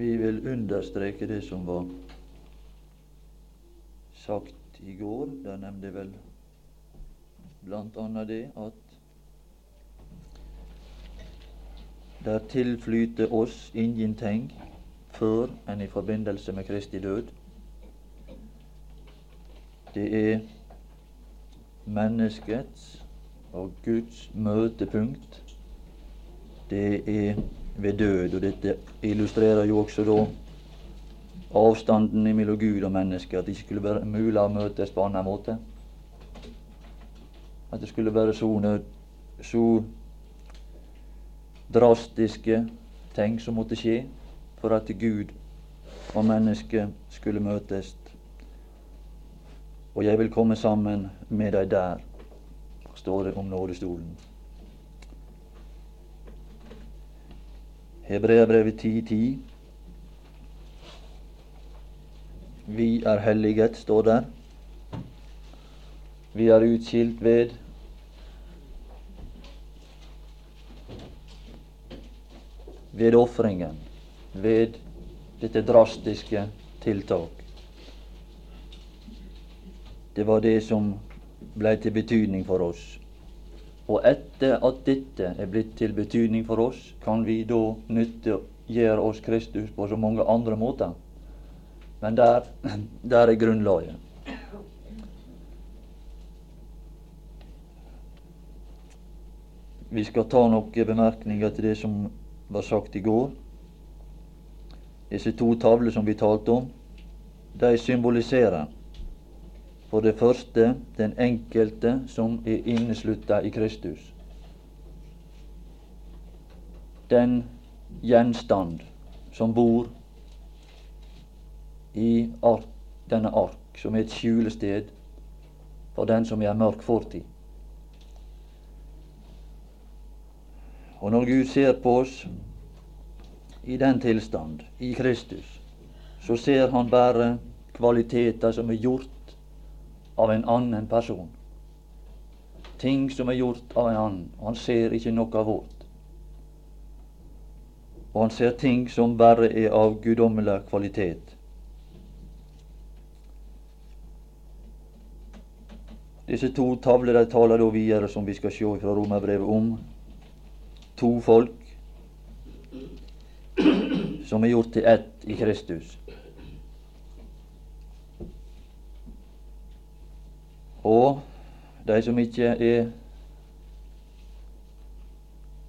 Vi vil understreke det som var sagt i går. Da nevnte jeg vel annet det at der tilflyter oss ingenting før enn i forbindelse med Kristi død. Det er menneskets og Guds møtepunkt. Det er ved død, og dette illustrerer jo også da avstanden mellom Gud og menneske, at det ikke skulle være mulig å møtes på annen måte. At det skulle være så, så drastiske ting som måtte skje for at Gud og mennesket skulle møtes. Og jeg vil komme sammen med deg der, står det om nådestolen. Hebreabrevet 10.10. Vi er helliget, står der. Vi er utskilt ved ved ofringen, ved dette drastiske tiltak. Det var det som blei til betydning for oss. Og etter at dette er blitt til betydning for oss, kan vi da nyttiggjøre oss Kristus på så mange andre måter. Men der, der er grunnlaget. Vi skal ta noen bemerkninger til det som var sagt i går. Disse to tavler som vi talte om, de symboliserer for det første den enkelte som er inneslutta i Kristus. Den gjenstand som bor i ark, denne ark, som er et skjulested for den som er mørk fortid. Og når Gud ser på oss i den tilstand, i Kristus, så ser han bare kvaliteter som er gjort av en annen person. Ting som er gjort av en annen. Han ser ikke noe vårt. Og han ser ting som bare er av guddommelig kvalitet. Disse to tavler de taler da videre, som vi skal se fra Romerbrevet, om to folk som er gjort til ett i Kristus. Og de som ikke er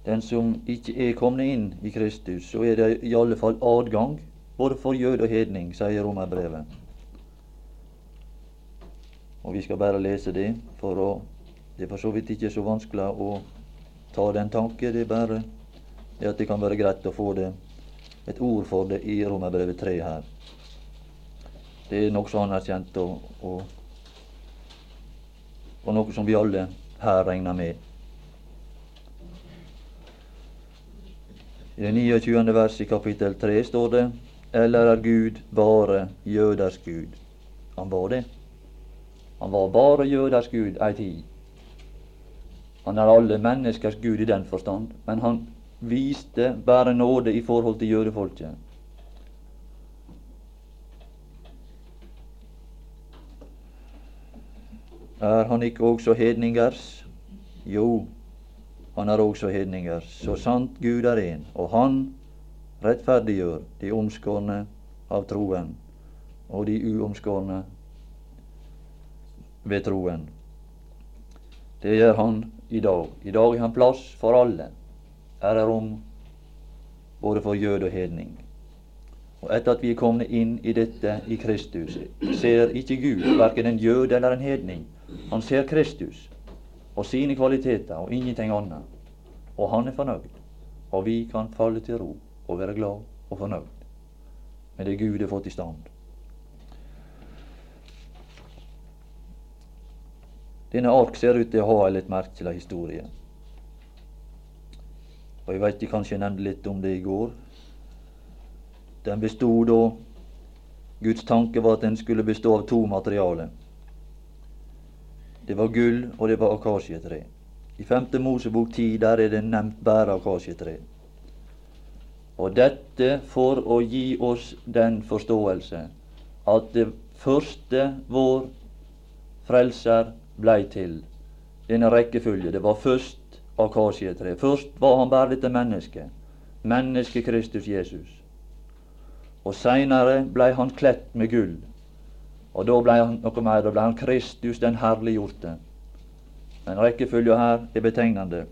den som ikke er kommet inn i Kristus, så er det i alle fall adgang både for jød og hedning, sier romerbrevet. Og vi skal bare lese det, for å, det er for så vidt ikke så vanskelig å ta den tanke. Det er bare det at det kan være greit å få det et ord for det i romerbrevet 3 her. Det er nokså anerkjent og, og og noe som vi alle her regner med. I det 29. vers i kapittel 3 står det Eller er Gud bare jøders Gud? Han var det. Han var bare jøders Gud ei tid. Han er alle menneskers Gud i den forstand, men han viste bare nåde i forhold til jødefolket. Er han ikke også hedningers? Jo, han er også hedningers. Så sant Gud er én, og han rettferdiggjør de omskårne av troen og de uomskårne ved troen. Det gjør han i dag. I dag er han plass for alle. Her er rom både for jød og hedning. Og etter at vi er kommet inn i dette i Kristus, ser ikke Gud verken en jøde eller en hedning han ser Kristus og sine kvaliteter og ingenting annet. Og han er fornøyd. Og vi kan falle til ro og være glad og fornøyd med det Gud har fått i stand. Denne ark ser ut til å ha en litt merkelig historie. Og jeg veit jeg kanskje nevnte litt om det i går. Den bestod da Guds tanke var at den skulle bestå av to materialer. Det var gull, og det var akasjetre. I 5. Mosebok 10 der er det nevnt bare akasjetre. Og dette for å gi oss den forståelse at det første vår frelser blei til, denne rekkefølge, det var først akasietre. Først var han bare dette mennesket, mennesket Kristus Jesus. Og seinere blei han kledd med gull. Og da ble han noe mer, da ble han Kristus den herliggjorte. Men rekkefølga her er betegnende.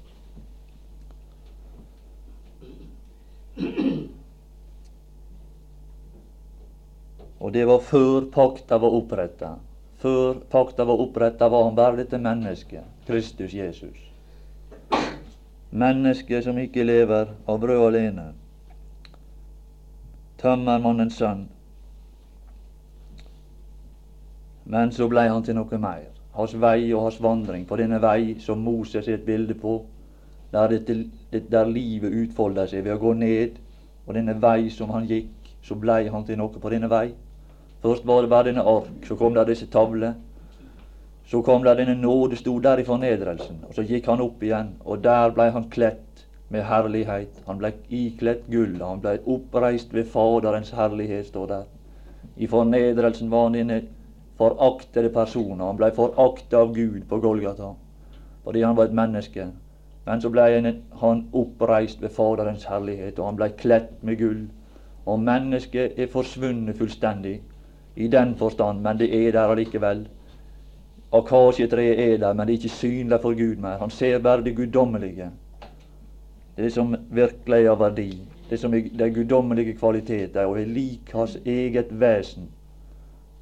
Og det var før pakta var oppretta. Før pakta var oppretta, var han bare dette mennesket, Kristus Jesus. Mennesket som ikke lever av brød alene. Tømmermannens sønn. Men så blei han til noe mer. Hans vei og hans vandring på denne vei som Moses er et bilde på, der, dette, der livet utfolder seg ved å gå ned, og denne vei som han gikk, så blei han til noe på denne vei. Først var det bare denne ark, så kom det disse tavler. Så kom det denne nåde, stod der i fornedrelsen. Og så gikk han opp igjen, og der blei han kledt med herlighet. Han blei ikledd gull, han blei oppreist ved Faderens herlighet, står der. I fornedrelsen var han denne foraktede personer. han blei forakta av Gud på Golgata fordi han var et menneske. Men så blei han oppreist ved Faderens herlighet, og han blei kledt med gull. Og mennesket er forsvunnet fullstendig i den forstand, men det er der allikevel. Akasietreet er der, men det er ikke synlig for Gud mer. Han ser bare det guddommelige. Det som virkelig har verdi. Det som er de guddommelige kvaliteter og er lik hans eget vesen.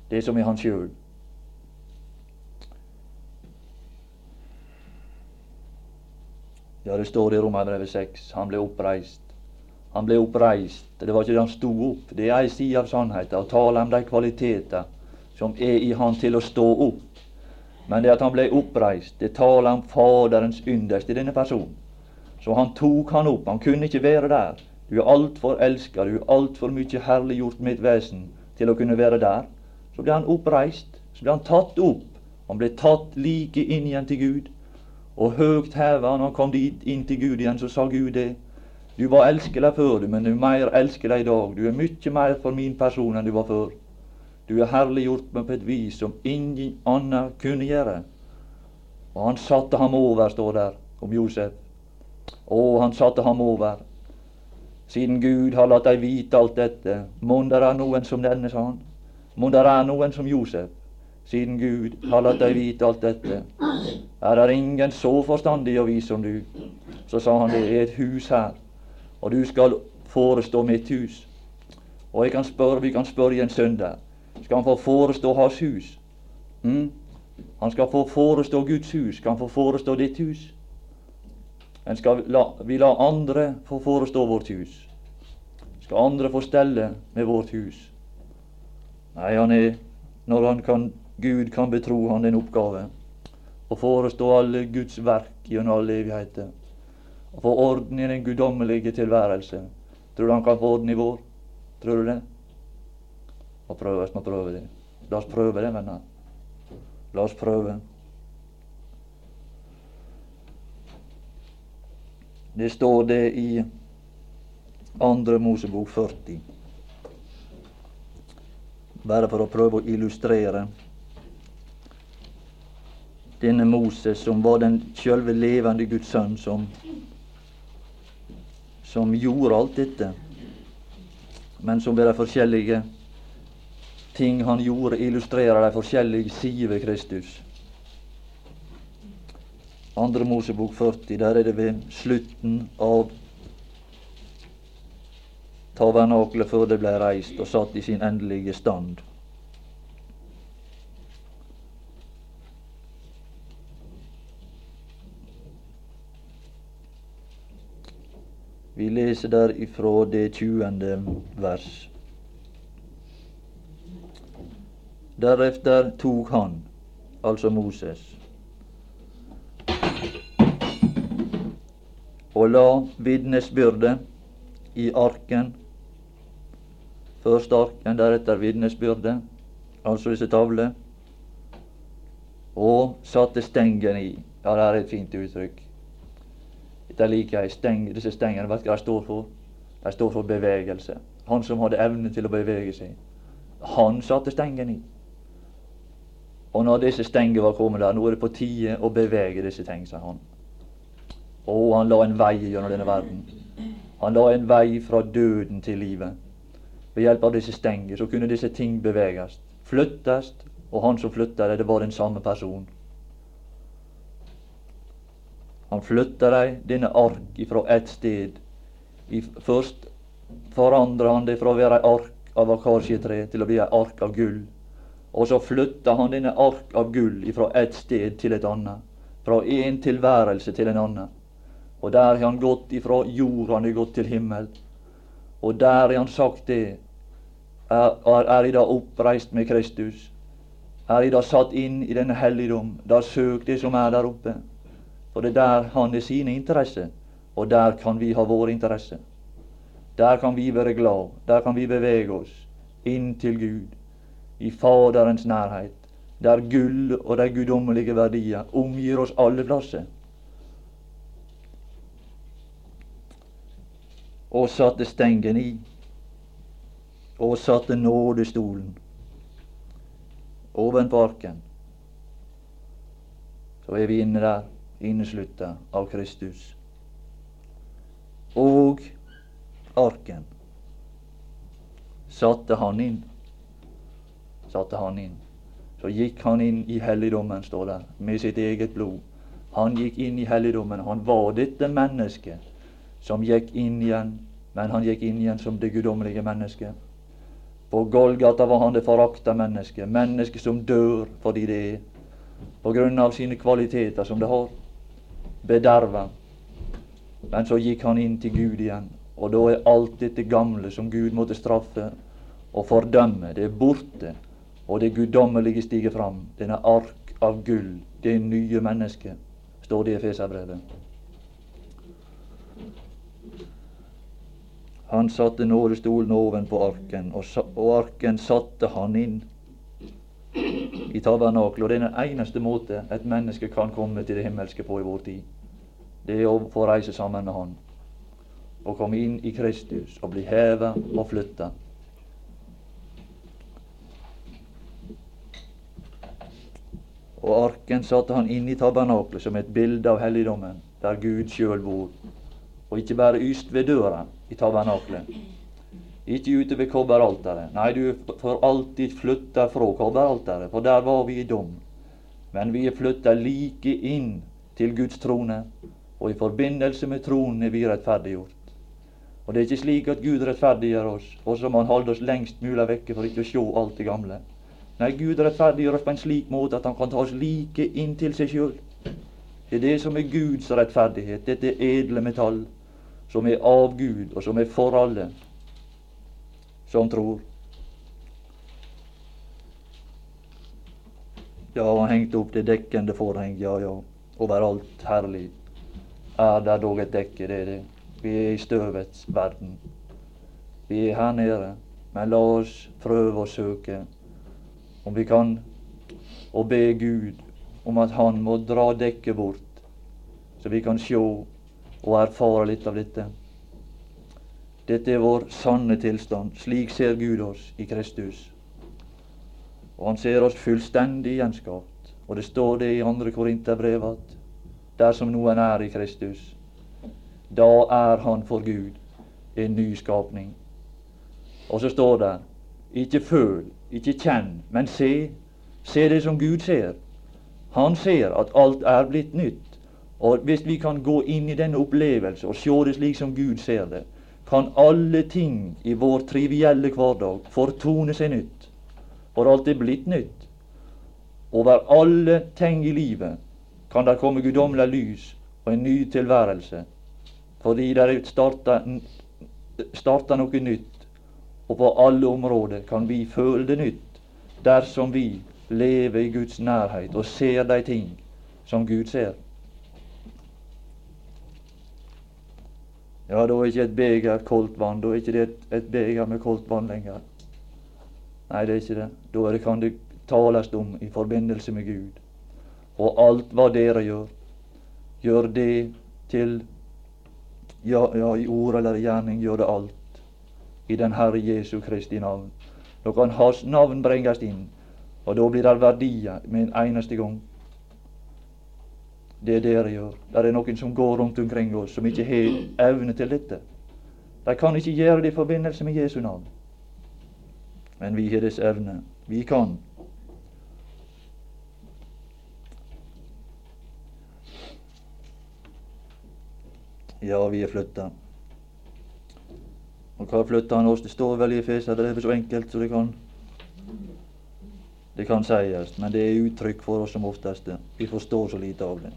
Det som er han sjøl. Ja, det står i Romerbrevet 6. Han ble oppreist han ble oppreist. Det var ikke det han sto opp. Det er ei side av sannheten å tale om de kvaliteter som er i han til å stå opp. Men det at han ble oppreist, det taler om Faderens yndest i denne personen. Så han tok han opp. Han kunne ikke være der. Du er altfor elska, du er altfor mye herliggjort mitt vesen til å kunne være der. Så ble han oppreist. Så ble han tatt opp. Han ble tatt like inn igjen til Gud. Og høgt heva når han kom dit inn til Gud igjen, så sa Gud det. Du var elskelig før, men du er mer elskelig i dag. Du er mye mer for min person enn du var før. Du er herliggjort meg på et vis som ingen annen kunne gjøre. Og han satte ham over, står der om Josef. Å, han satte ham over. Siden Gud har latt deg vite alt dette, mon der er noen som denne, sa han. Mon der er noen som Josef. Siden Gud har latt deg vite alt dette, er det ingen så forstandig og vis som du. Så sa han det er et hus her og du skal forestå mitt hus. Og kan spørre, vi kan spørre en søndag. Skal han få forestå hans hus? Mm? Han skal få forestå Guds hus. Skal han få forestå ditt hus? Men skal la, vi la andre få forestå vårt hus? Skal andre få stelle med vårt hus? Nei, han er Når han kan, Gud kan betro han den oppgave å forestå alle Guds verk gjennom all evigheter og få orden i den guddommelige tilværelse. Tror du han kan få orden i vår? Tror du det? Må prøve, må prøve det. La oss prøve det, venner. La oss prøve. Det står det i Andre Mosebok 40. Bare for å prøve å illustrere denne Moses, som var den sjølve levende Guds sønn, som som gjorde alt dette, men som ved de forskjellige ting han gjorde, illustrerer de forskjellige sider ved Kristus. Andre Mosebok 40, der er det ved slutten av tabernaklet før det ble reist og satt i sin endelige stand. Vi leser der ifra det tjuende vers. Deretter tok han, altså Moses, og la vitnesbyrdet i arken. Først arken, deretter vitnesbyrdet, altså disse tavlene. og satte stengen i. Ja, det er et fint uttrykk. Dette liker jeg. Steng, disse stengene, vet du hva de står for? Det står for bevegelse. Han som hadde evne til å bevege seg. Han satte stengen i. Og når disse stenger var kommet der, nå er det på tide å bevege disse ting, sa han. Og han la en vei gjennom denne verden. Han la en vei fra døden til livet. Ved hjelp av disse stenger så kunne disse ting beveges, flyttes, og han som flytta det, det var den samme person. Han flytta dem, denne ark, fra ett sted. I, først forandra han det fra å være ei ark av akasjetre til å bli ei ark av gull. Og så flytta han denne ark av gull fra ett sted til et annet. Fra én tilværelse til en annen. Og der har han gått ifra jord, han har gått til himmel. Og der har han sagt det. Er, er, i dag oppreist med Kristus? Er i dag satt inn i denne helligdom? Da søk det som er der oppe. For det er der han er sine interesser, og der kan vi ha vår interesse. Der kan vi være glad. Der kan vi bevege oss inn til Gud, i Faderens nærhet, der gull og de guddommelige verdier omgir oss alle plasser. og satte stengen i, og satte nådestolen ovenpå arken. Så er vi inne der, inneslutta av Kristus. Og arken satte han inn. Satte han inn. Så gikk han inn i helligdommen, står det, med sitt eget blod. Han gikk inn i helligdommen. Han var dette mennesket som gikk inn igjen, men han gikk inn igjen som det guddommelige mennesket. På Golgata var han det forakta mennesket, mennesket som dør fordi det er, på grunn av sine kvaliteter som det har, bederva. Men så gikk han inn til Gud igjen, og da er alt dette gamle som Gud måtte straffe og fordømme, det er borte, og det guddommelige stiger fram. Denne ark av gull, det nye mennesket, står det i Efeserbrevet. Han satte nådestolen ovenpå arken, og, og arken satte han inn i tabernakelet. Og det er den eneste måte et menneske kan komme til det himmelske på i vår tid. Det er å få reise sammen med Han. Å komme inn i Kristus og bli heva og flytta. Og arken satte han inn i tabernakelet som et bilde av helligdommen, der Gud sjøl bor. Og ikke bare yst ved døra, i tabernaklet. Ikke ute ved kobberalteret. Nei, du får alltid flytta fra kobberalteret, for der var vi i dom. Men vi er flytta like inn til Guds trone, og i forbindelse med tronen er vi rettferdiggjort. Og det er ikke slik at Gud rettferdiggjør oss, og så må Han holde oss lengst mulig vekke for ikke å se alt det gamle. Nei, Gud rettferdiggjør oss på en slik måte at Han kan ta oss like inn til seg sjøl. Det er det som er Guds rettferdighet, dette edle metall som er av Gud, og som er for alle som tror. Ja, han hengte opp det dekkende forheng, ja, ja. Overalt herlig er der dog et dekke, det er det. Vi er i støvets verden. Vi er her nede, men la oss prøve å søke om vi kan, og be Gud om at Han må dra dekket bort, så vi kan sjå og erfare litt av dette. Dette er vår sanne tilstand. Slik ser Gud oss i Kristus. Og Han ser oss fullstendig gjenskapt. Og det står det i 2. Korinterbrev at dersom noen er i Kristus, da er han for Gud en ny skapning. Og så står det ikke føl, ikke kjenn, men se. Se det som Gud ser. Han ser at alt er blitt nytt. Og hvis vi kan gå inn i denne opplevelse og se det slik som Gud ser det, kan alle ting i vår trivielle hverdag fortone seg nytt. For alt er blitt nytt. Over alle ting i livet kan det komme guddommelig lys og en ny tilværelse. Fordi det starta, starta noe nytt. Og på alle områder kan vi føle det nytt dersom vi lever i Guds nærhet og ser de ting som Gud ser. Ja, da er ikke et beger koldt vann. Da er ikke det et, et beger med koldt vann lenger. Nei, det er ikke det. Da er det, kan det tales om i forbindelse med Gud. Og alt hva dere gjør, gjør det til ja, ja, i ord eller i gjerning, gjør det alt i den Herre Jesu Kristi navn. Da kan Hans navn bringes inn, og da blir det verdier med en eneste gang. Det dere gjør. Det er noen som går rundt omkring oss, som ikke har evne til dette. De kan ikke gjøre det i forbindelse med Jesu navn. Men vi har disse evne. Vi kan. Ja, vi er flytta. Og hva flytta han oss? Det står vel i Efeserbrevet så enkelt så det kan det kan sies, men det er uttrykk for oss som oftest. Vi forstår så lite av det.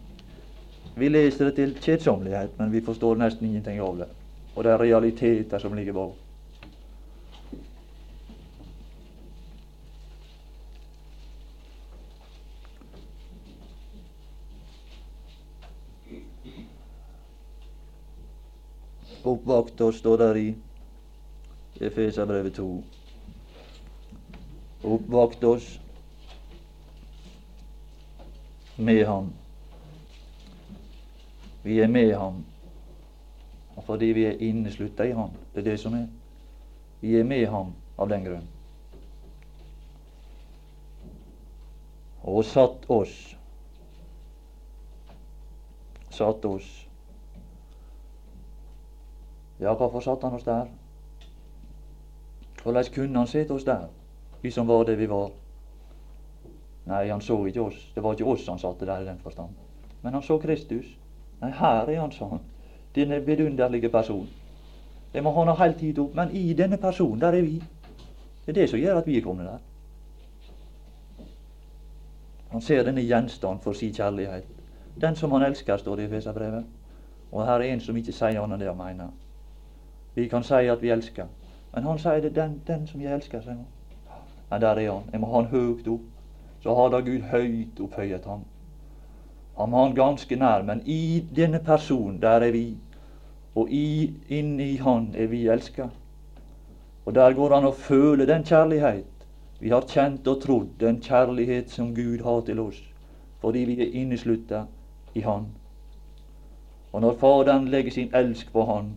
Vi leser det til kjedsommelighet, men vi forstår nesten ingenting av det. Og det er realiteter som ligger bak. Oppvakt oss, står der i Efeserbrevet 2. Oppvakt oss med ham. Vi er med ham og fordi vi er inneslutta i ham. Det er det som er. Vi er med ham av den grunn. Og satt oss Satt oss Ja, hvorfor satt han oss der? Hvordan kunne han sette oss der, vi som var det vi var? Nei, han så ikke oss. Det var ikke oss han satte der i den forstand. Men han så Kristus. Nei, her er han, han. Denne vidunderlige person. Det må han ha helt tid opp. Men i denne personen, der er vi. Det er det som gjør at vi er kommet der. Han ser denne gjenstand for sin kjærlighet. Den som han elsker, står det i Feserbrevet. Og her er en som ikke sier annet enn det han mener. Vi kan si at vi elsker, men han sier det den, den som jeg elsker, sier han. Men der er han. Jeg må ha han høyt opp. Så har da Gud høyt opphøyet ham. Han var han ganske nær, men i denne personen, der er vi. Og i, inni Han er vi elska. Og der går han å føle den kjærlighet vi har kjent og trodd, den kjærlighet som Gud har til oss, fordi vi er inneslutta i Han. Og når Faderen legger sin elsk på Han,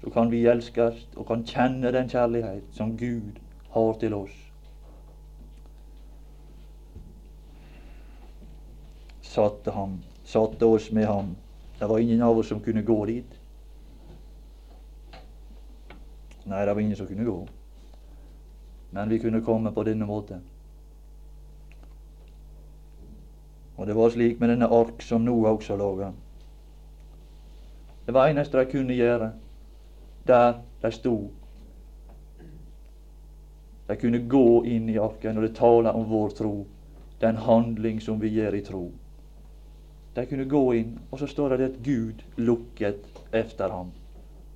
så kan vi elskes og kan kjenne den kjærlighet som Gud har til oss. Satte ham, satte oss med ham. Det var ingen av oss som kunne gå dit. Nei, det var ingen som kunne gå. Men vi kunne komme på denne måten. Og det var slik med denne ark som Noah også laga. Det var eneste de kunne gjøre der de sto. De kunne gå inn i arken, og det taler om vår tro, den handling som vi gjør i tro. De kunne gå inn, og så står det at Gud lukket efter ham.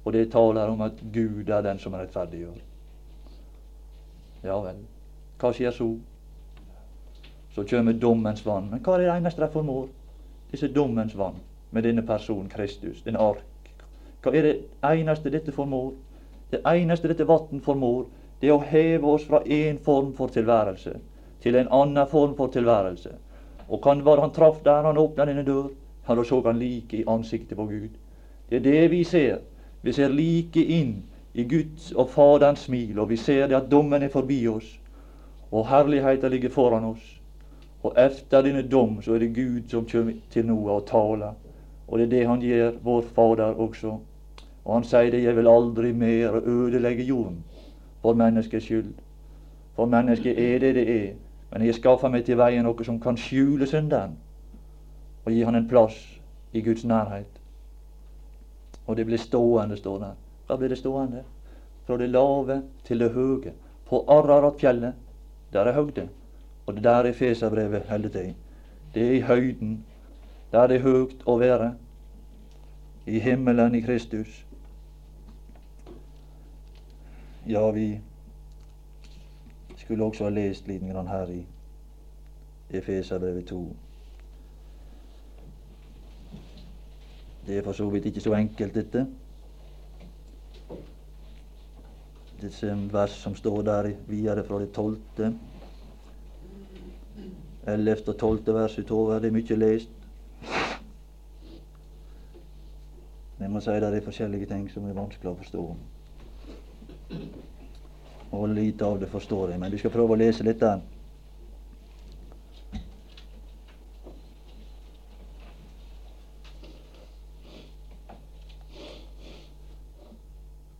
Og det taler om at Gud er den som rettferdiggjør. Ja vel. Hva skjer så? Så kommer dommens vann. Men hva er det eneste de formår? Disse dommens vann med denne personen Kristus, den ark. Hva er det eneste dette formår? Det eneste dette vann formår, det er å heve oss fra én form for tilværelse til en annen form for tilværelse. Og kan var han traff der han åpna denne dør, Eller da så han like i ansiktet på Gud. Det er det vi ser. Vi ser like inn i Guds og Faderens smil, og vi ser det at dommen er forbi oss, og herligheten ligger foran oss. Og efter denne dom så er det Gud som kommer til noe og taler. Og det er det han gjør, vår Fader også. Og han sier det, jeg vil aldri mer ødelegge jorden for menneskets skyld. For mennesket er det det er. Men jeg skaffer meg til veien noe som kan skjule synderen, og gi han en plass i Guds nærhet. Og det blir stående, står det. Hva blir det stående? Fra det lave til det høge. På Araratfjellet, der er høgde. Og det der er Feserbrevet holder til. Det er i høyden. Der det er høgt å være. I himmelen i Kristus. Ja, vi skulle også ha lest litt her i Efeserbrevet 2. Det er for så vidt ikke så enkelt, dette. Disse vers som står der videre fra det tolvte. Ellevte og tolvte vers utover. Det er mye lest. Men man sier det er forskjellige ting som er vanskelig å forstå. Og lite av det forstår jeg, men vi skal prøve å lese litt der.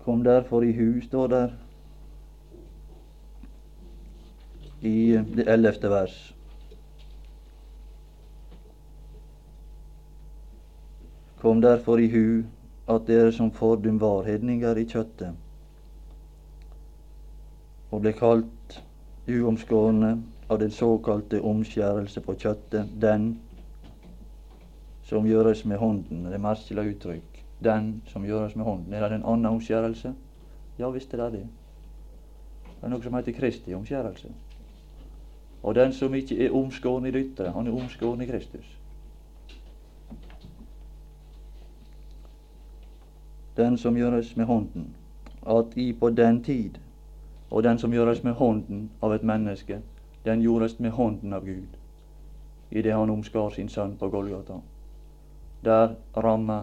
Kom derfor i hu, står der i det ellevte vers. Kom derfor i hu at dere som fordum var hedninger i kjøttet, og ble kalt uomskårne av den såkalte omskjærelse på kjøttet, den som gjøres med hånden. Det er merkelig uttrykk. Den som gjøres med hånden. Er det en annen omskjærelse? Ja visst er det det. Det er noe som heter Kristi omskjærelse. Og den som ikke er omskåren i det ytre, han er omskåren i Kristus. Den som gjøres med hånden, at i på den tid, og den som gjøres med hånden av et menneske, den gjordes med hånden av Gud, idet han omskar sin sønn på Golgata. Der ramma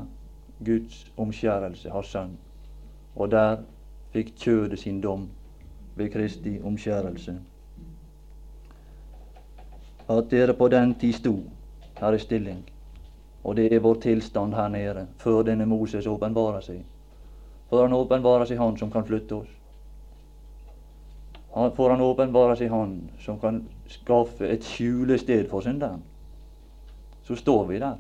Guds omskjærelse hans sønn, og der fikk kjødet sin dom ved Kristi omskjærelse at dere på den tid sto her i stilling. Og det er vår tilstand her nede før denne Moses åpenbarer seg. For han åpenbarer seg Han som kan flytte oss. For han åpenbare sin hånd, som kan skaffe et skjulested for synderen. Så står vi der.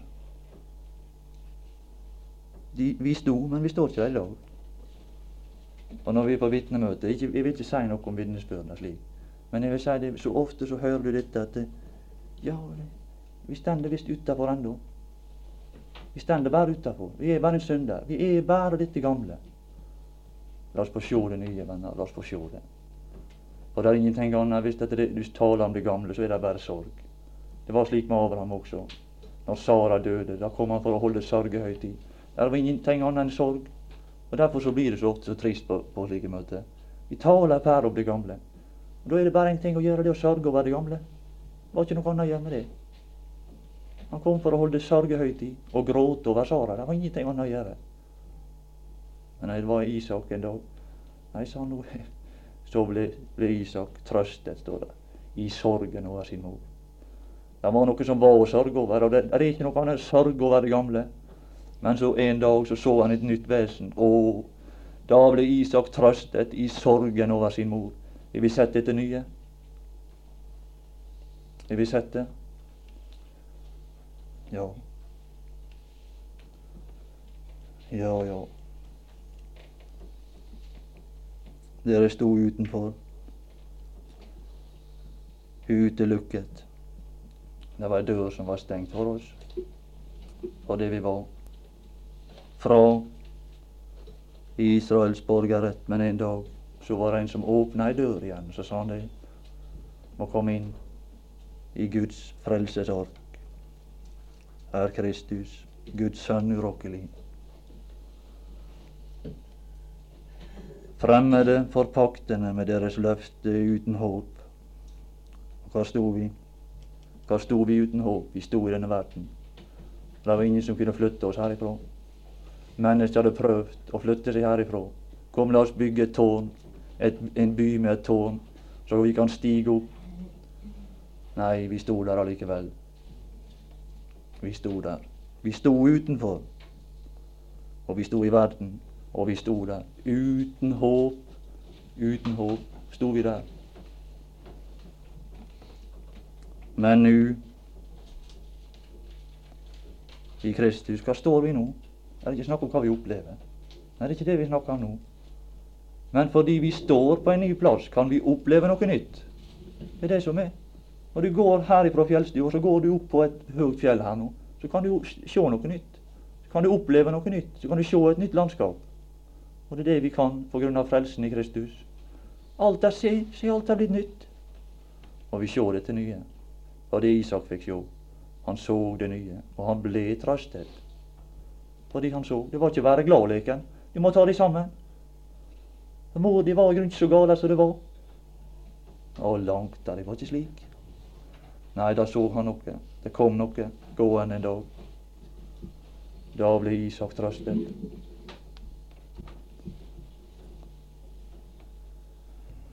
De, vi sto, men vi står ikke der i dag. Og når vi er på vitnemøte Jeg vil ikke si noe om vitnesbyrdene slik, men jeg vil si det, så ofte så hører du dette at ja, vi stender visst utafor ennå. Vi stender bare utafor. Vi er bare en synder. Vi er bare dette gamle. La oss få sjå det nye, venner. La oss få sjå det. For det er ingenting annet. Hvis du taler om det gamle, så er det bare sorg. Det var slik med Abraham også. Når Sara døde, da kom han for å holde sørgehøytid. Det var ingenting annet enn sorg. Og Derfor så blir det så ofte så trist på, på slike møter. Vi taler per om det gamle. Og Da er det bare én ting å gjøre, det å sørge over det gamle. Det var ikke noe annet å gjøre med det. Han kom for å holde sørgehøytid og gråte over Sara. Det var ingenting annet å gjøre. Men det var Isak en dag. Nei, sa han nå. Så ble, ble Isak trøstet, står det, i sorgen over sin mor. Det var noe som var å sørge over, og det, det er ikke noe annet sørge over det gamle. Men så en dag så, så han et nytt vesen, og da ble Isak trøstet i sorgen over sin mor. Har vi sett dette nye? Har vi sett det? Ja. Ja, ja. Dere sto utenfor, utelukket. Det var ei dør som var stengt for oss, for det vi var. Fra Israels borgerrett, men en dag så var det en som åpna ei dør igjen. Så sa han det. Må komme inn i Guds frelsesark er Kristus, Guds sønn urokkelig. Fremmede for paktene med deres løfte uten håp. Og hva sto vi? Hva sto vi uten håp? Vi sto i denne verden. Det var ingen som kunne flytte oss herifra. Mennesker hadde prøvd å flytte seg herifra. Kom, la oss bygge et tårn, et, en by med et tårn, så vi kan stige opp Nei, vi sto der allikevel. Vi sto der. Vi sto utenfor. Og vi sto i verden, og vi sto der. Uten håp, uten håp sto vi der. Men nå, i Kristus, hva står vi nå? Det er ikke snakk om hva vi opplever. Det er ikke det vi snakker om nå. Men fordi vi står på en ny plass, kan vi oppleve noe nytt. Det er det som er. Når du går her fra fjellstua, så går du opp på et høyt fjell her nå. Så kan du se noe nytt. Så kan du oppleve noe nytt. Så kan du se et nytt landskap. Og det er det vi kan på grunn av frelsen i Kristus. Alt er se, se alt er blitt nytt. Og vi ser dette nye. Og det Isak fikk se. Han så det nye, og han ble trøstet. Fordi han så. Det var ikke være glad-leken. Vi må ta det sammen. Mor de var i grunnen så gale som det var. Å, langt der. Det var ikke slik. Nei, da så han noe. Det kom noe gående en dag. Da ble Isak trøstet.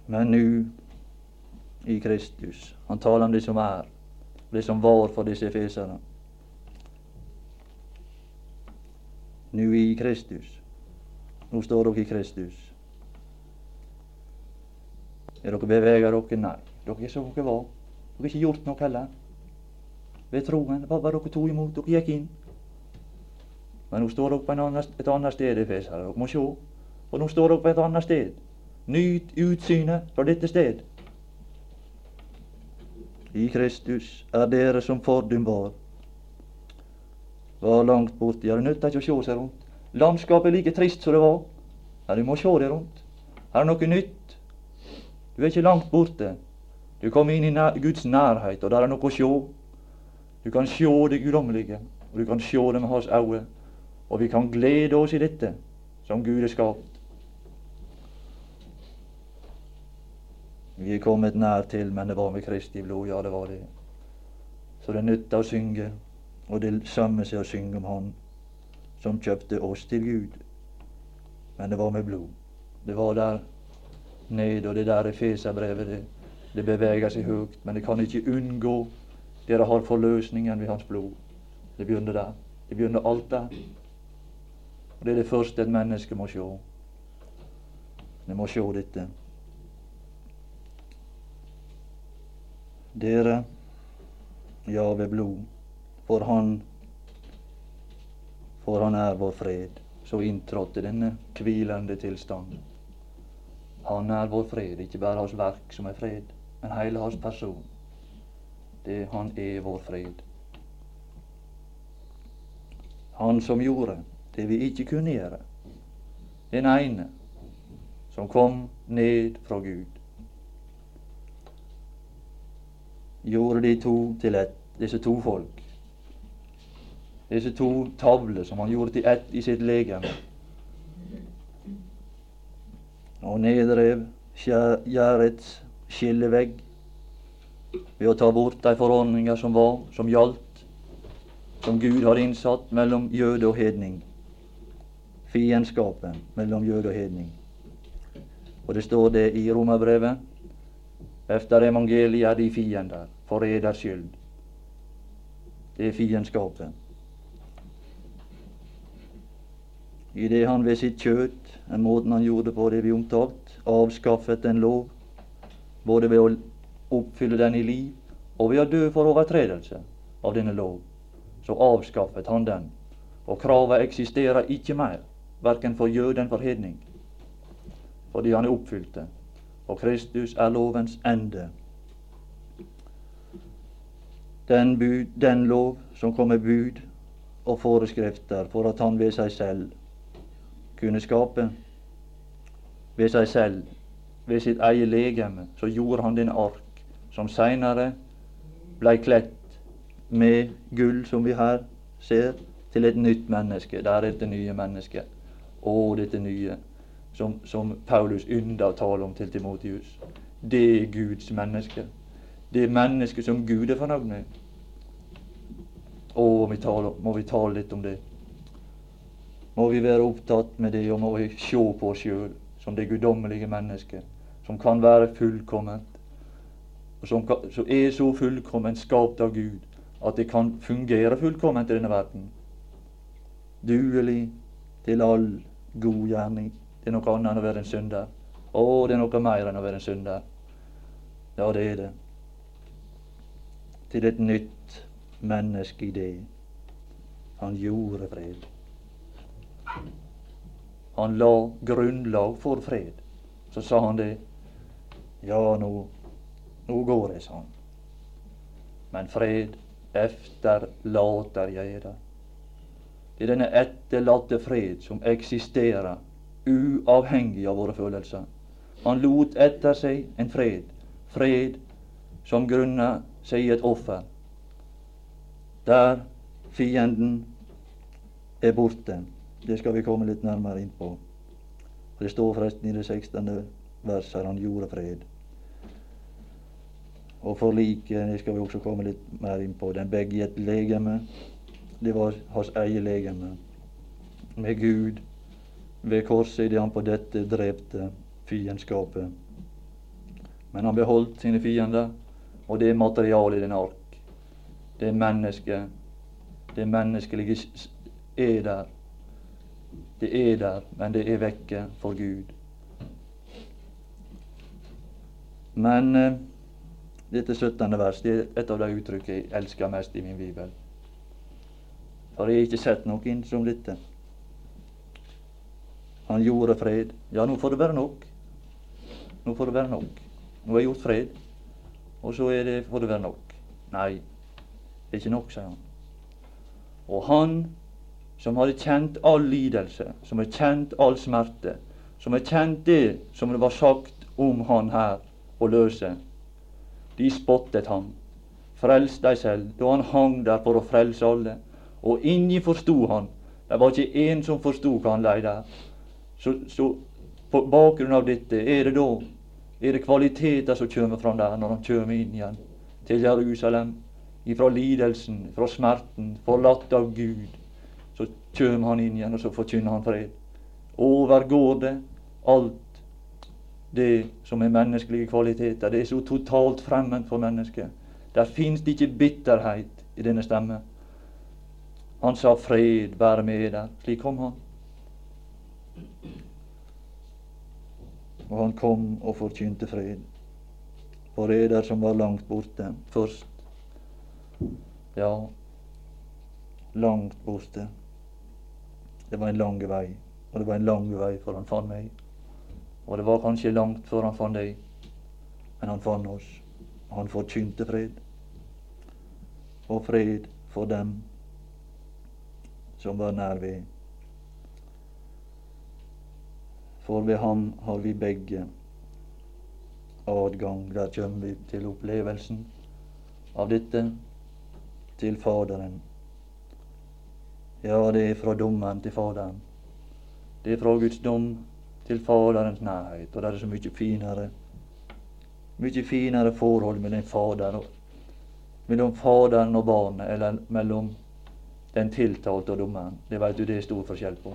Men nu i Kristus. Han taler om det som er, det som var for disse efeserne. Nu i Kristus. Nå står dere i Kristus. Er dere beveger dere? Nei. Dere er som dere var. Dere har ikke gjort noe heller. Ved troen. Hva var dere to imot. Dere gikk inn. Men nå står dere på et annet sted i Fesar. Dere må se. Og nå står dere på et annet sted. Nyt utsynet fra dette sted. I Kristus er dere som fordum var. Var langt borte. Ja, det nytter ikke å se seg rundt. Landskapet er like trist som det var. Ja, du må se deg rundt. Her er noe nytt. Du er ikke langt borte. Du kommer inn i nær, Guds nærhet, og der er noe å se. Du kan se det guddommelige, og du kan se det med hans øyne. Og vi kan glede oss i dette som Gud er skapt. Vi er kommet nær til, men det var med Kristi blod. Ja, det var det. Så det nytter å synge, og det samme seg å synge om Han som kjøpte oss til Gud. Men det var med blod. Det var der nede, og det der er Feserbrevet. Det, det beveger seg høyt, men det kan ikke unngå dere har forløsningen ved Hans blod. Det begynner der. Det begynner alt der. Og Det er det første et menneske må se. Det må se dette. Dere, ja, ved blod, for Han for Han er vår fred. Så inntrådte denne hvilende tilstand. Han er vår fred, ikke bare hans verk som er fred, men hele hans person. Det Han er vår fred. Han som gjorde det vi ikke kunne gjøre. Den ene som kom ned fra Gud. Gjorde de to til ett, disse to folk. Disse to tavler som han gjorde til ett i sitt legeme. Og nedrev gjerdets skillevegg ved å ta bort de forordninger som var, som gjaldt, som Gud har innsatt mellom jøde og hedning. Fiendskapen mellom jøde og hedning. Og det står det i Romerbrevet. Efter evangeliet er de fiender, for eders skyld. Det er fiendskapen. I det han ved sitt kjøtt, den måten han gjorde på det vi omtalt, avskaffet en lov, både ved å oppfylle den i liv og ved å dø for overtredelse av denne lov, så avskaffet han den. Og kravet eksisterer ikke mer, verken for jøden for hedning, fordi han er oppfylt det. Og Kristus er lovens ende. Den, bud, den lov som kom med bud og foreskrifter for at han ved seg selv kunne skape ved seg selv, ved sitt eget legeme, så gjorde han den ark som seinere blei kledd med gull, som vi her ser, til et nytt menneske. Der er dette nye mennesket. Å, dette nye, som, som Paulus tale om til Timotius. Det er Guds menneske. Det er mennesket som Gud er fornøyd med. Å, må vi tale litt om det. Må vi være opptatt med det, og må vi se på oss sjøl som det guddommelige mennesket, som kan være fullkomment, og som, som er så fullkomment skapt av Gud at det kan fungere fullkomment i denne verden. Duelig til all god gjerning. Det er noe annet enn å være en synder. Å, det er noe mer enn å være en synder. Ja, det er det. Til et nytt menneske i det. Han gjorde fred. Han la grunnlag for fred. Så sa han det. Ja, nå nå går det sånn. Men fred efterlater jeg deg. Det er denne etterlatte fred som eksisterer uavhengig av våre følelser. Han lot etter seg en fred, fred som grunner seg i et offer. Der fienden er borte. Det skal vi komme litt nærmere inn på. Det står forresten i det 16. verset han gjorde fred. Og forliket, det skal vi også komme litt mer inn på, den begge i et legeme. Det var hans eget legeme. Med Gud ved korset idet han på dette drepte fiendskapet. Men han beholdt sine fiender, og det er materialet i den ark. Det er mennesket. Det menneskelige er der. Det er der, men det er vekke for Gud. Men eh, dette 17. vers det er et av de uttrykkene jeg elsker mest i min bibel. For jeg har ikke sett noen som dette. Han gjorde fred. Ja, nå får det være nok. Nå får det være nok. Nå jeg gjort fred, og så er det, får det være nok. Nei, det er ikke nok, sier han. Og han som hadde kjent all lidelse, som har kjent all smerte, som har kjent det som det var sagt om han her å løse, de spottet ham. Frels deg selv, da han hang der for å frelse alle. Og inni forsto han. Det var ikke én som forsto hva han lei der. Så, så på bakgrunn av dette er det da er det kvaliteter som kommer fram der når han kommer inn igjen til Jerusalem. Ifra lidelsen, fra smerten, forlatt av Gud. Så kommer han inn igjen, og så forkynner han fred. Overgår det alt det som er menneskelige kvaliteter. Det er så totalt fremmed for mennesket. Der fins det ikke bitterhet i denne stemme. Han sa 'fred være med deg'. Slik kom han. Og han kom og forkynte fred for eder som var langt borte først. Ja, langt borte. Det var en lang vei, og det var en lang vei før han fant meg. Og det var kanskje langt før han fant deg, men han fant oss. Han forkynte fred. Og fred for dem som var nær ved. For ved ham har vi begge adgang. Der kommer vi til opplevelsen av dette til Faderen. Ja, det er fra dommeren til Faderen. Det er fra Guds dom til Faderens nærhet. Og det er så mye finere mye finere forhold mellom Faderen og, mellom Faderen og barnet, eller mellom den tiltalte og dommeren. Det vet du det er stor forskjell på.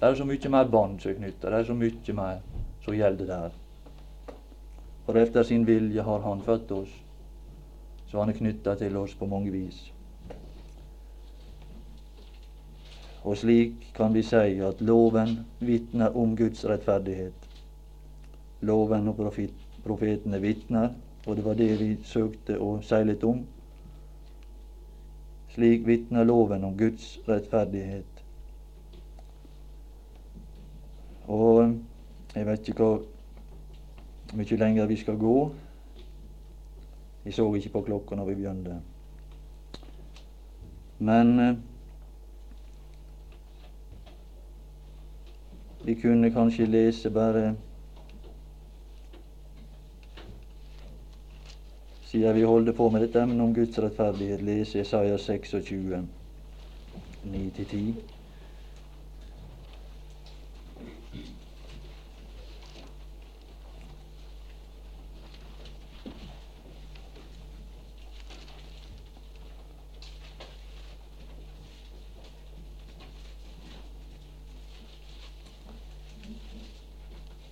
Det er så mye mer bånd som er knytta. Det er så mye mer som gjelder der. For efter sin vilje har Han født oss, så Han er knytta til oss på mange vis. Og slik kan vi si at loven vitner om Guds rettferdighet. Loven og profetene vitner, og det var det vi søkte å si litt om. Slik vitner loven om Guds rettferdighet. Og jeg vet ikke hvor mye lenger vi skal gå. Jeg så ikke på klokka når vi begynte. Men eh, vi kunne kanskje lese bare Siden vi holder på med dette emnet om Guds rettferdighet, lese Isaiah 26, 9-10.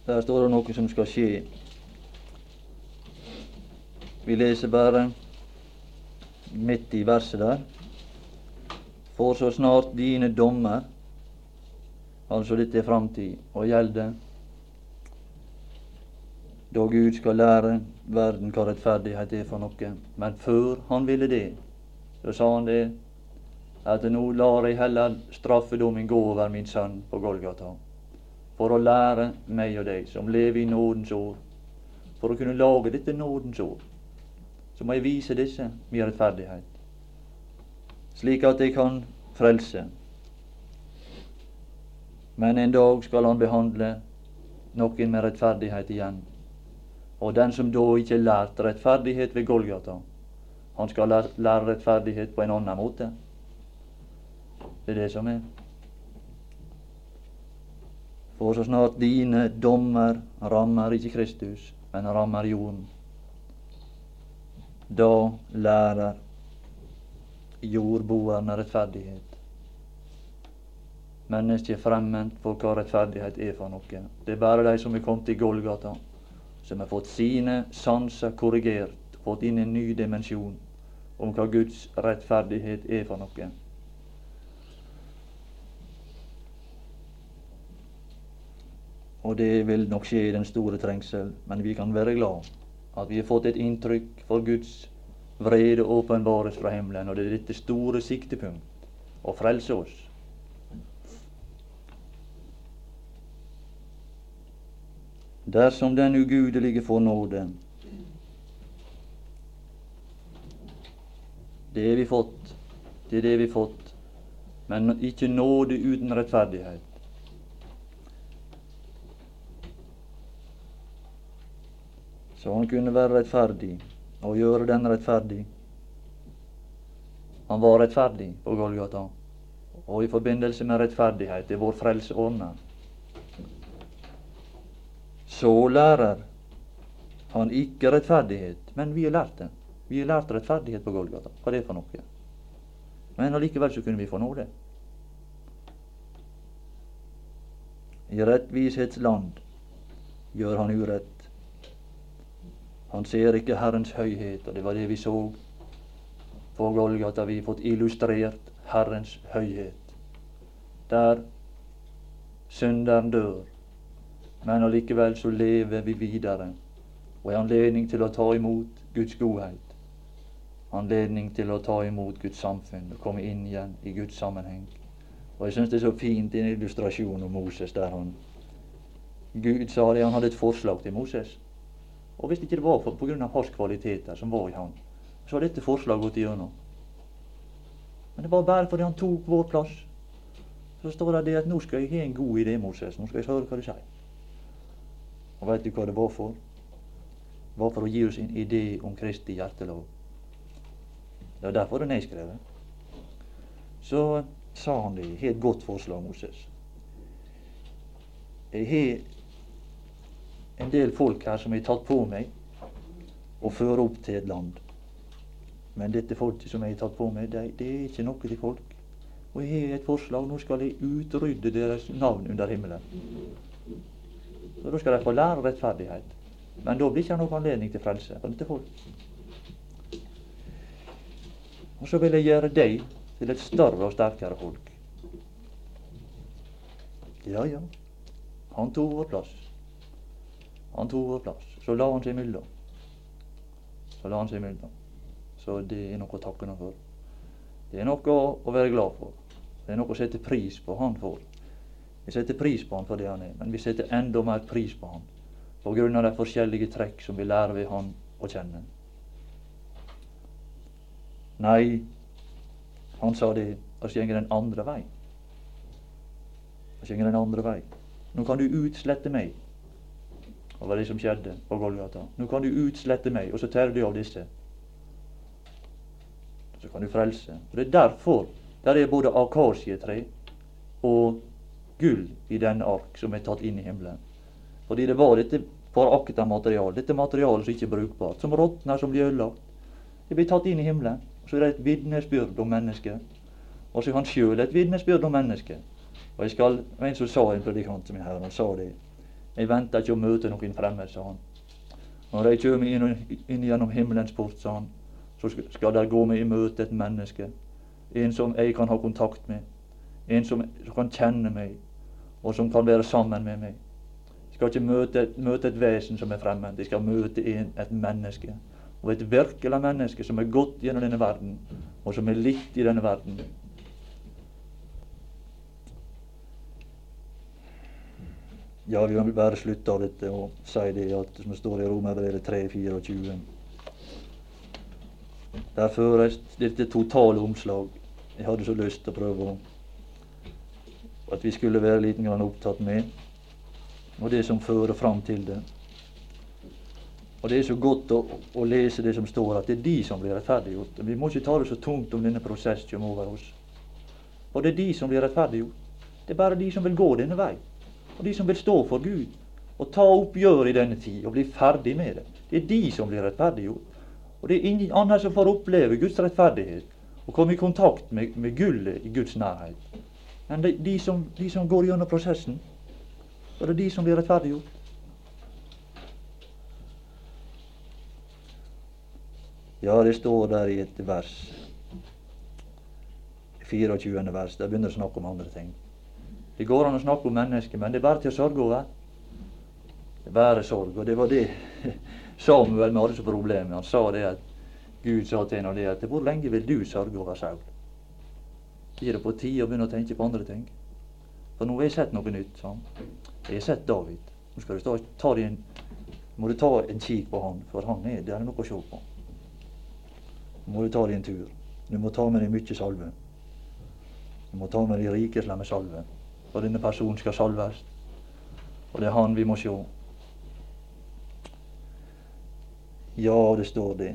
Der står det noe som skal skje. Vi leser bare midt i verset der. For så snart dine dommer, altså dette er framtid, og gjelder da Gud skal lære verden hva rettferdighet er for noe. Men før han ville det, så sa han det at nå lar jeg heller straffedommen gå over min sønn på Golgata for å lære meg og deg som lever i nådens år. For å kunne lage dette nådens år, så må jeg vise disse min rettferdighet, slik at jeg kan frelse. Men en dag skal han behandle noen med rettferdighet igjen. Og den som da ikke lærte lært rettferdighet ved Golgata, han skal lære rettferdighet på en annen måte. Det er det som er. For så snart dine dommer rammer ikke Kristus, men rammer jorden, da lærer jordboerne rettferdighet. Mennesket er fremmed for hva rettferdighet er for noe. Det er bare de som er kommet til Golgata, som har fått sine sanser korrigert, fått inn en ny dimensjon om hva Guds rettferdighet er for noe. Og det vil nok skje i den store trengsel, men vi kan være glad at vi har fått et inntrykk for Guds vrede åpenbares fra himmelen, og det er dette store siktepunkt å frelse oss. Dersom den ugudelige får nåde, det er vi fått, det er det vi fått, men ikke nåde uten rettferdighet. Så han kunne være rettferdig og gjøre den rettferdig. Han var rettferdig på Golgata, og i forbindelse med rettferdighet er vår frelse. Så lærer han ikke rettferdighet, men vi har lært det. Vi har lært rettferdighet på Golgata. Hva det er for noe? Men allikevel så kunne vi få nåde. I rettvishetsland gjør han urett. Han ser ikke Herrens høyhet, og det var det vi så på Golgata. Vi har fått illustrert Herrens høyhet. Der synderen dør, men allikevel så lever vi videre og har anledning til å ta imot Guds godhet. Anledning til å ta imot Guds samfunn og komme inn igjen i Guds sammenheng. Og jeg syns det er så fint i en illustrasjon om Moses der han Gud sa det, han hadde et forslag til Moses. Og hvis ikke det var for, av hans kvaliteter som var i han, så har dette forslaget gått igjennom. Men det var bare fordi han tok vår plass. Så står det at nå skal jeg ha en god idé, Moses. Nå skal jeg høre hva du sier. Og vet du hva det var for? Det var for å gi oss en idé om Kristi hjertelov. Det er derfor det er nedskrevet. Så sa han det. i et godt forslag, Moses. Jeg har en del folk her som har tatt på meg å føre opp til et land. Men dette folket som jeg har tatt på meg, det, det er ikke noe til folk. Og jeg har et forslag. Nå skal jeg utrydde deres navn under himmelen. Så Da skal de få lære rettferdighet. Men da blir ikke noen anledning til frelse for dette folk. Og så vil jeg gjøre deg til et større og sterkere folk. Ja, ja. Han tok vår plass. Han tok vår plass. Så la han seg imellom. Så la han seg imellom. Så det er noe å takke ham for. Det er noe å være glad for. Det er noe å sette pris på han for. Vi setter pris på han for det han er, men vi setter enda mer pris på han på grunn av de forskjellige trekk som vi lærer ved han å kjenne. Nei, han sa det, oss går den andre vei. Oss går den andre vei. Nå kan du utslette meg var det som skjedde på Golgata. Nå kan du utslette meg, og så tar du av disse. Så kan du frelse. Og Det er derfor der er både akasietre og gull i denne ark som er tatt inn i himmelen. Fordi det var dette forakta materialet, dette materialet som ikke er brukbart, som råtner, som blir ødelagt. Det blir tatt inn i himmelen. Og så er det et vitnesbyrd om mennesket. Og så er han sjøl et vitnesbyrd om mennesket. Og jeg skal, En som sa en predikant som er her, han sa det jeg venter ikke å møte noen fremmed, sa han. Når jeg kommer inn, inn gjennom himmelens port, sa han, så skal der gå meg i møte et menneske. En som jeg kan ha kontakt med. En som, som kan kjenne meg, og som kan være sammen med meg. Jeg skal ikke møte, møte et vesen som er fremmed. Jeg skal møte en, et menneske. Og et virkelig menneske som er gått gjennom denne verden, og som er litt i denne verden. Ja, vi kan bare slutte av dette og si det at som det står i Romerbrevet 3.24. Der føres dette totale omslag. Jeg hadde så lyst til å prøve at vi skulle være litt opptatt med, og det som fører fram til det. Og Det er så godt å, å, lese det som står, at det er de som blir rettferdiggjort. Vi må ikke ta det så tungt om denne prosessen kommer over oss. Og det er de som blir rettferdiggjort. Det er bare de som vil gå denne vei og de som vil stå for Gud og ta oppgjør i denne tid og bli ferdig med det. Det er de som blir rettferdiggjort. Og det er ingen andre som får oppleve Guds rettferdighet og komme i kontakt med, med gullet i Guds nærhet, enn de, de, som, de som går gjennom prosessen. Og det er de som blir rettferdiggjort. Ja, det står der i et vers, 24. vers, der begynner det å snakke om andre ting. Det går an å snakke om mennesker, men det er bare til å sørge over. Det er bare sorg. Og det var det Samuel med hadde som problem. Han sa det at Gud sa til henne det at hvor lenge vil du sørge over Saul? Blir det på tide å begynne å tenke på andre ting? For nå har jeg sett noe nytt. Sånn. Jeg har sett David. Nå skal du ta, ta din, må du ta en kikk på han, for han er, det er noe å se på. Nå må du ta en tur. Du må ta med deg mye salve. Du må ta med deg rikesla med salve. For denne personen skal salves. Og det er han vi må se. Ja, det står det.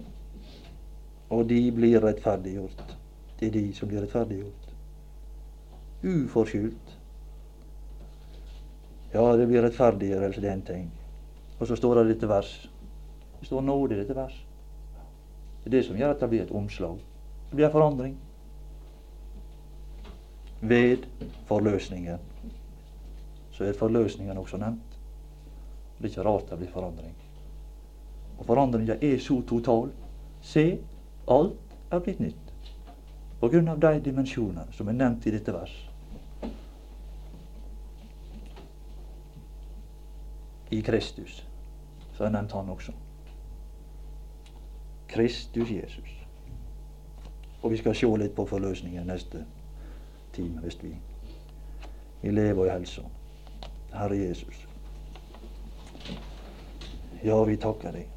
Og de blir rettferdiggjort. Det er de som blir rettferdiggjort. Uforskyldt. Ja, det blir rettferdiggjørelse, det er en ting. Og så står det dette vers. Det står nåde i dette vers. Det er det som gjør at det blir et omslag. Det blir en forandring. Ved forløsningen. Så er forløsningen også nevnt. Det er ikke rart det blir forandring. Og forandringa er så total. Se, alt er blitt nytt. På grunn av de dimensjoner som er nevnt i dette vers. I Kristus, så er nevnt han også. Kristus Jesus. Og vi skal se litt på forløsningen neste time, hvis vi i lever i helse. Herre Jesus. Ja, vi takker deg.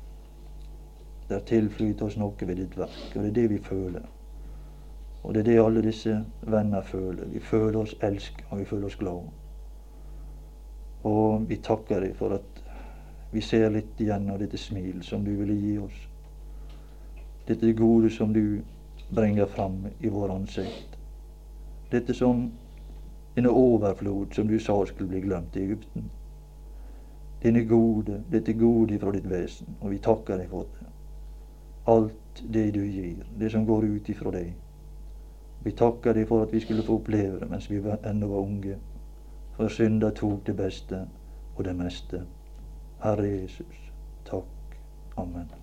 Det tilflyter oss noe ved ditt verk, og det er det vi føler. Og det er det alle disse venner føler. Vi føler oss elsket, og vi føler oss glade. Og vi takker deg for at vi ser litt igjen av dette smil som du ville gi oss. Dette gode som du bringer fram i vår ansikt. Dette som denne overflod som du sa skulle bli glemt i Egypten. Dine gode, dette gode fra ditt vesen, og vi takker deg for det. Alt det du gir, det som går ut ifra deg. Vi takker deg for at vi skulle få oppleve det mens vi ennå var unge. For synda tok det beste og det meste. Herre Jesus, takk. Amen.